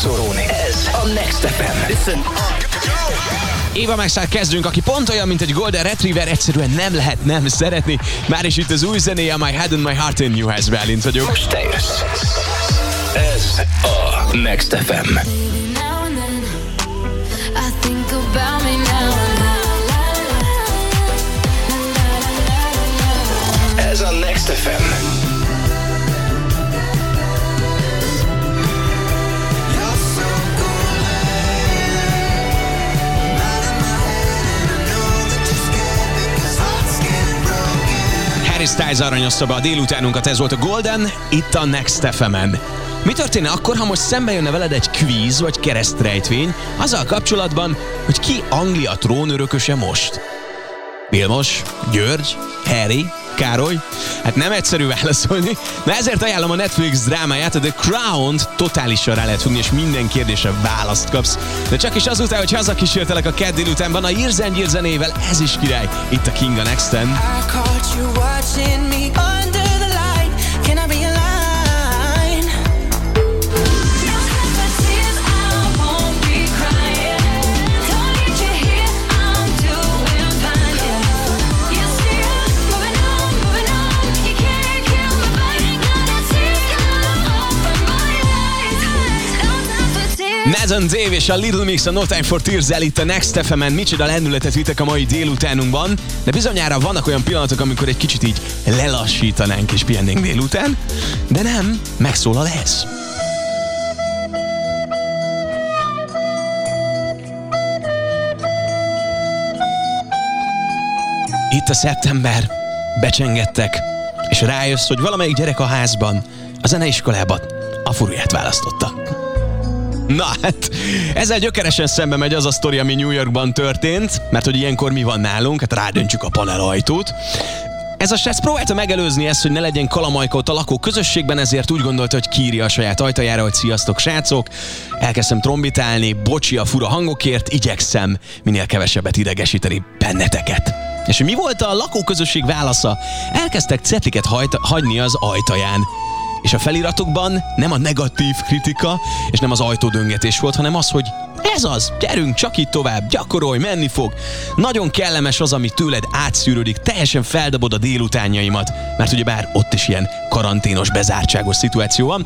szóróni. Ez a Next FM. Listen. Éva Maxál kezdünk, aki pont olyan, mint egy Golden Retriever, egyszerűen nem lehet nem szeretni. Már is itt az új zenéje, My Head and My Heart in Newhouse Bálint vagyok. Most te jössz. Ez a Next FM. Ez a Next FM. Styles aranyozta be a délutánunkat, ez volt a Golden, itt a Next FM-en. Mi történne akkor, ha most szembe jönne veled egy kvíz vagy keresztrejtvény azzal kapcsolatban, hogy ki Anglia trónörököse most? Vilmos, György, Harry, Károly? Hát nem egyszerű válaszolni, de ezért ajánlom a Netflix drámáját, a The Crown-t totálisan rá lehet fogni, és minden kérdésre választ kapsz. De csak is azután, hogy hazakísértelek a kedd délutánban a Years zenével, ez is király, itt a King a Next-en. I caught you watching me under és a Little Mix a No Time for Tears itt a Next fm -en. Micsoda lendületet vittek a mai délutánunkban, de bizonyára vannak olyan pillanatok, amikor egy kicsit így lelassítanánk és pihennénk délután, de nem, megszólal ez. Itt a szeptember, becsengettek, és rájössz, hogy valamelyik gyerek a házban, a zeneiskolában a furuját választotta. Na hát, ezzel gyökeresen szembe megy az a sztori, ami New Yorkban történt, mert hogy ilyenkor mi van nálunk, hát rádöntjük a panelajtót. Ez a srác próbálta megelőzni ezt, hogy ne legyen kalamajka ott a lakó közösségben, ezért úgy gondolta, hogy kírja a saját ajtajára, hogy sziasztok srácok, elkezdtem trombitálni, bocsi a fura hangokért, igyekszem minél kevesebbet idegesíteni benneteket. És mi volt a lakóközösség válasza? Elkezdtek cetliket hajt- hagyni az ajtaján. És a feliratokban nem a negatív kritika, és nem az ajtódöngetés volt, hanem az, hogy ez az, gyerünk, csak itt tovább, gyakorolj, menni fog. Nagyon kellemes az, ami tőled átszűrődik, teljesen feldobod a délutánjaimat, mert ugyebár ott is ilyen karanténos, bezártságos szituáció van.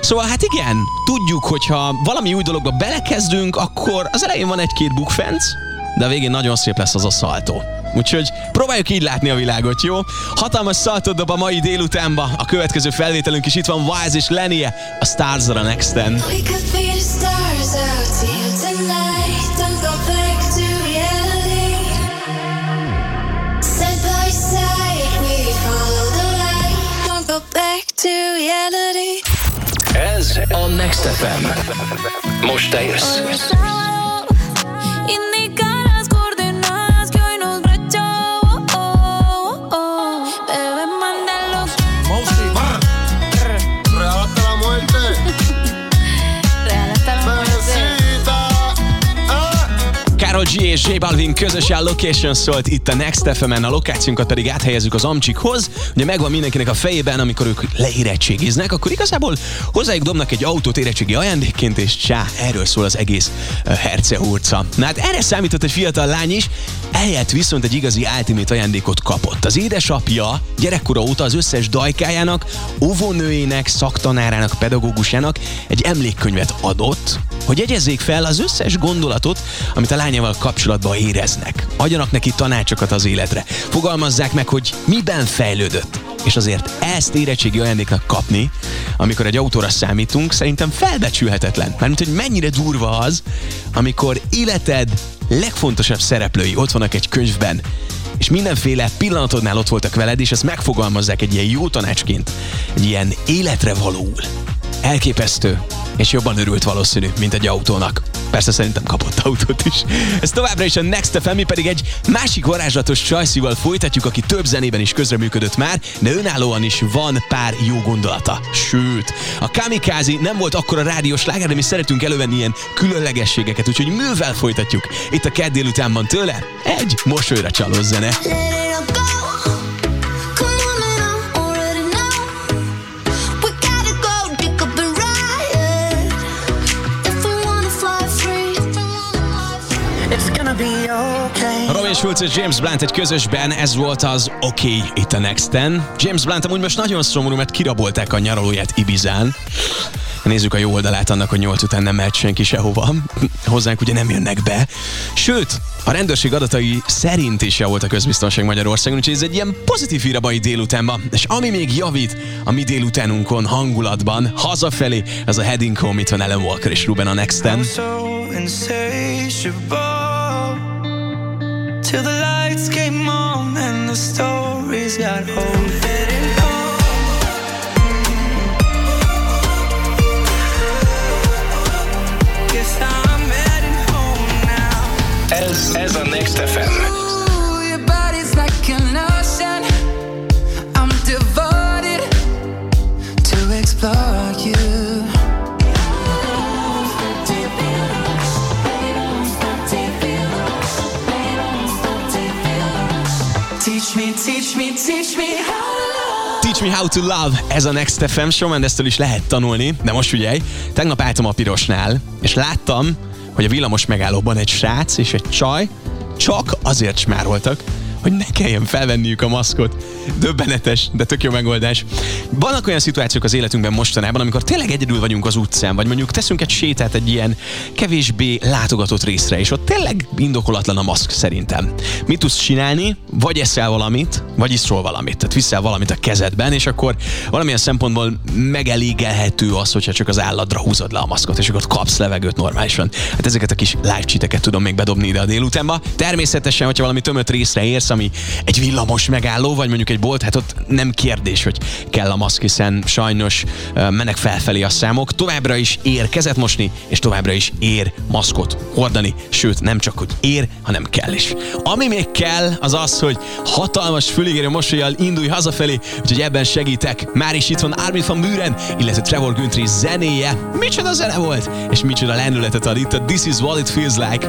Szóval hát igen, tudjuk, hogyha valami új dologba belekezdünk, akkor az elején van egy-két bukfenc, de a végén nagyon szép lesz az a szaltó. Úgyhogy próbáljuk így látni a világot, jó? Hatalmas szaltot dob a mai délutánba. A következő felvételünk is itt van Wise és Lenie, a Stars on a Next-en. Ez a Next FM. Most te jössz. Karol G és J Balvin közösen location szólt itt a Next FM-en, a lokációnkat pedig áthelyezzük az Amcsikhoz. Ugye megvan mindenkinek a fejében, amikor ők leérettségiznek, akkor igazából hozzájuk dobnak egy autót érettségi ajándékként, és csá, erről szól az egész uh, Herce hurca. Na hát erre számított egy fiatal lány is, ehelyett viszont egy igazi ultimate ajándékot kapott. Az édesapja gyerekkora óta az összes dajkájának, óvónőjének, szaktanárának, pedagógusának egy emlékkönyvet adott, hogy jegyezzék fel az összes gondolatot, amit a lányával kapcsolatban éreznek. Adjanak neki tanácsokat az életre. Fogalmazzák meg, hogy miben fejlődött. És azért ezt érettségi ajándéknak kapni, amikor egy autóra számítunk, szerintem felbecsülhetetlen. Mert hogy mennyire durva az, amikor életed legfontosabb szereplői ott vannak egy könyvben, és mindenféle pillanatodnál ott voltak veled, és ezt megfogalmazzák egy ilyen jó tanácsként, egy ilyen életre valóul. Elképesztő, és jobban örült valószínű, mint egy autónak. Persze szerintem kapott autót is. Ez továbbra is a Next FM, mi pedig egy másik varázslatos csajszival folytatjuk, aki több zenében is közreműködött már, de önállóan is van pár jó gondolata. Sőt, a Kamikaze nem volt akkora rádiós láger, de mi szeretünk elővenni ilyen különlegességeket, úgyhogy művel folytatjuk. Itt a kedd délutánban tőle egy mosolyra csaló zene. Let it Schultz és James Blunt egy közösben, ez volt az OK itt a Next-en. James Blunt amúgy most nagyon szomorú, mert kirabolták a nyaralóját Ibizán. Nézzük a jó oldalát annak, hogy nyolc után nem mehet senki sehova. Hozzánk ugye nem jönnek be. Sőt, a rendőrség adatai szerint is javult a közbiztonság Magyarországon, úgyhogy ez egy ilyen pozitív hír a mai délutánban. És ami még javít a mi délutánunkon hangulatban, hazafelé, az a Heading Home, itt van Ellen Walker és Ruben a Next-en. so insatiable till the lights came on and the stories got old. Teach Me How to Love, ez a Next FM, Shawn Mendes-től is lehet tanulni, de most figyelj, tegnap álltam a pirosnál, és láttam, hogy a villamos megállóban egy srác és egy csaj csak azért smároltak, hogy ne kelljen felvenniük a maszkot. Döbbenetes, de tök jó megoldás. Vannak olyan szituációk az életünkben mostanában, amikor tényleg egyedül vagyunk az utcán, vagy mondjuk teszünk egy sétát egy ilyen kevésbé látogatott részre, és ott tényleg indokolatlan a maszk szerintem. Mit tudsz csinálni? Vagy eszel valamit, vagy iszol valamit. Tehát viszel valamit a kezedben, és akkor valamilyen szempontból megelégelhető az, hogyha csak az álladra húzod le a maszkot, és akkor kapsz levegőt normálisan. Hát ezeket a kis live tudom még bedobni ide a délutánba. Természetesen, hogyha valami tömött részre érsz, ami egy villamos megálló, vagy mondjuk egy bolt, hát ott nem kérdés, hogy kell a maszk, hiszen sajnos mennek felfelé a számok. Továbbra is ér kezet mosni, és továbbra is ér maszkot hordani, sőt nem csak, hogy ér, hanem kell is. Ami még kell, az az, hogy hatalmas füligérő mosolyjal indulj hazafelé, úgyhogy ebben segítek. Már is itt van Armin van Buren, illetve Trevor Guntry zenéje. Micsoda zene volt, és micsoda lendületet ad itt a This is what it feels like.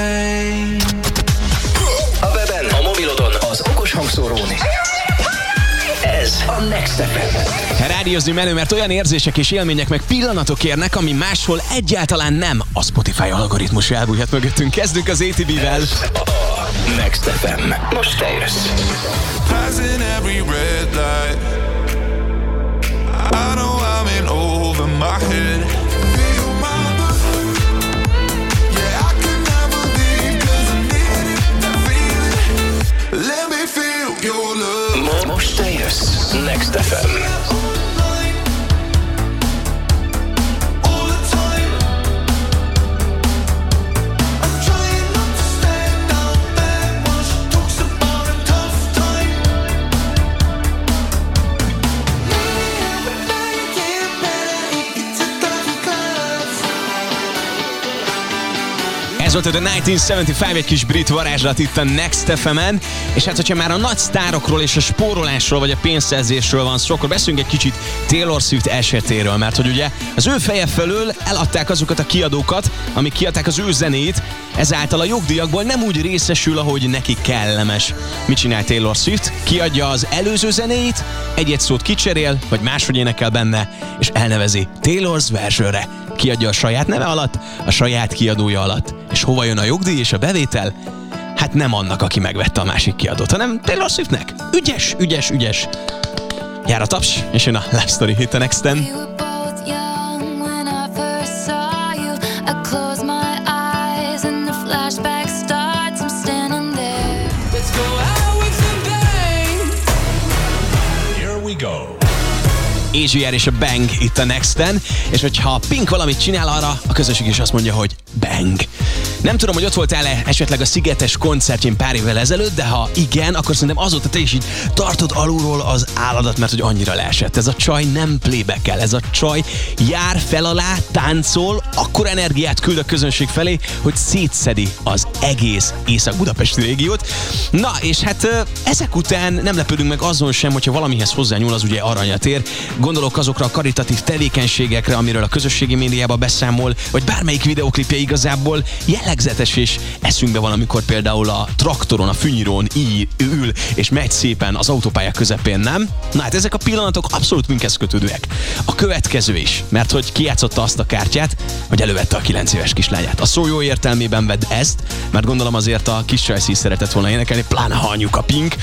FM. Rádiózni menő, mert olyan érzések és élmények meg pillanatok érnek, ami máshol egyáltalán nem. A Spotify algoritmus elbújhat mögöttünk. Kezdünk az ATV-vel. A Next FM. Most te jössz. Every red light. I know I'm in over my head. Jössz. Next FM. Ez volt a The 1975, egy kis brit varázslat itt a Next FM-en, és hát hogyha már a nagy sztárokról és a spórolásról vagy a pénzszerzésről van szó, akkor beszélünk egy kicsit Taylor Swift esetéről, mert hogy ugye az ő feje felől eladták azokat a kiadókat, amik kiadták az ő zenét, ezáltal a jogdíjakból nem úgy részesül, ahogy neki kellemes. Mit csinál Taylor Swift? Kiadja az előző zenéit, egy-egy szót kicserél, vagy máshogy énekel benne, és elnevezi Taylor's versionre. Kiadja a saját neve alatt, a saját kiadója alatt. És hova jön a jogdíj és a bevétel? Hát nem annak, aki megvette a másik kiadót, hanem Taylor Swiftnek. Ügyes, ügyes, ügyes. Jár a taps, és jön a Love Story Hit a Next-en. AGR és a Bang itt a Next-en, és hogyha Pink valamit csinál arra, a közösség is azt mondja, hogy Bang. Nem tudom, hogy ott voltál-e esetleg a Szigetes koncertjén pár évvel ezelőtt, de ha igen, akkor szerintem azóta te is így tartod alulról az álladat, mert hogy annyira leesett. Ez a csaj nem playback ez a csaj jár fel alá, táncol, akkor energiát küld a közönség felé, hogy szétszedi az egész Észak-Budapesti régiót. Na, és hát ezek után nem lepődünk meg azon sem, hogyha valamihez hozzányúl, az ugye aranyatér. Gondolok azokra a karitatív tevékenységekre, amiről a közösségi médiában beszámol, vagy bármelyik videoklipje igazából jellegzetes és eszünkbe van, amikor például a traktoron, a fűnyírón így ül, és megy szépen az autópálya közepén, nem? Na hát ezek a pillanatok abszolút minkhez kötődőek. A következő is, mert hogy kijátszotta azt a kártyát, hogy elővette a 9 éves kislányát. A szó jó értelmében vedd ezt, mert gondolom azért a kis is szeretett volna énekelni, pláne ha anyuka Pink.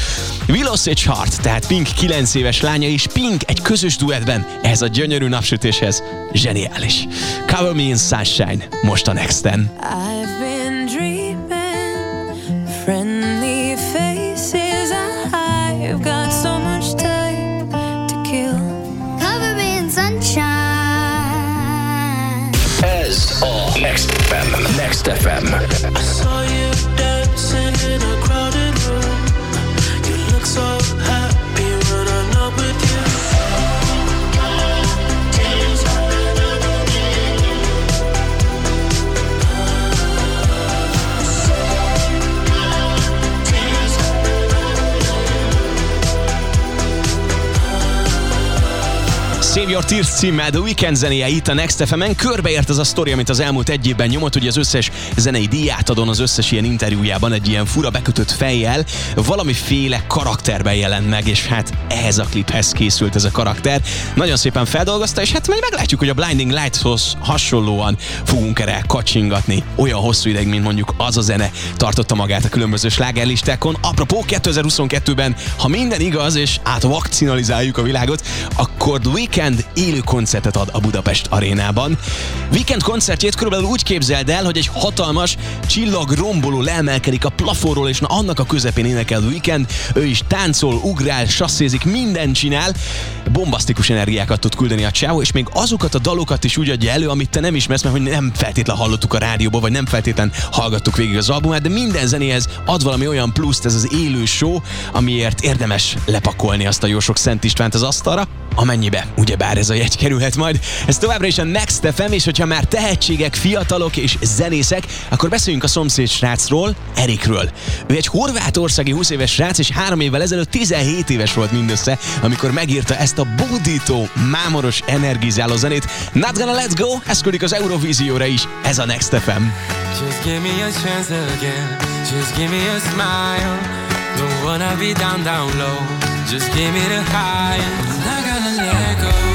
Willows és Hart, tehát Pink 9 éves lánya és Pink egy közös duettben, ez a gyönyörű napsütéshez zseniális. Cover Me in Sunshine, most a Next-en. I've been dreaming, friendly faces. I've got so much time to kill. Cover me in sunshine. Ez a Next FM. Next FM. Save Your Tears címmel The Weekend zenéje itt a Next FM-en. Körbeért ez a sztori, amit az elmúlt egy évben nyomott, hogy az összes zenei díját adon az összes ilyen interjújában egy ilyen fura bekötött fejjel, valamiféle karakterben jelent meg, és hát ehhez a kliphez készült ez a karakter. Nagyon szépen feldolgozta, és hát majd meglátjuk, hogy a Blinding Lights-hoz hasonlóan fogunk erre kacsingatni. Olyan hosszú ideig, mint mondjuk az a zene tartotta magát a különböző slágerlistákon. Apropó 2022-ben, ha minden igaz, és átvakcinalizáljuk a világot, akkor The Weekend élő koncertet ad a Budapest arénában. Weekend koncertjét körülbelül úgy képzeld el, hogy egy hatalmas csillag romboló leemelkedik a plafonról, és na annak a közepén énekel Weekend. Ő is táncol, ugrál, sasszézik, mindent csinál. Bombasztikus energiákat tud küldeni a csávó, és még azokat a dalokat is úgy adja elő, amit te nem ismersz, mert hogy nem feltétlen hallottuk a rádióban, vagy nem feltétlen hallgattuk végig az albumát, de minden zenéhez ad valami olyan pluszt ez az élő show, amiért érdemes lepakolni azt a jó sok Szent Istvánt az asztalra, amennyibe ugyebár ez a jegy kerülhet majd. Ez továbbra is a Next FM, és hogyha már tehetségek, fiatalok és zenészek, akkor beszéljünk a szomszéd srácról, Erikről. Ő egy horvátországi 20 éves srác, és három évvel ezelőtt 17 éves volt mindössze, amikor megírta ezt a bódító, mámoros, energizáló zenét. Not gonna let's go, ez küldik az Eurovízióra is, ez a Next FM. Just give me a chance again. Just give me a smile. Don't wanna be down, down low. Just give me the high. I'm not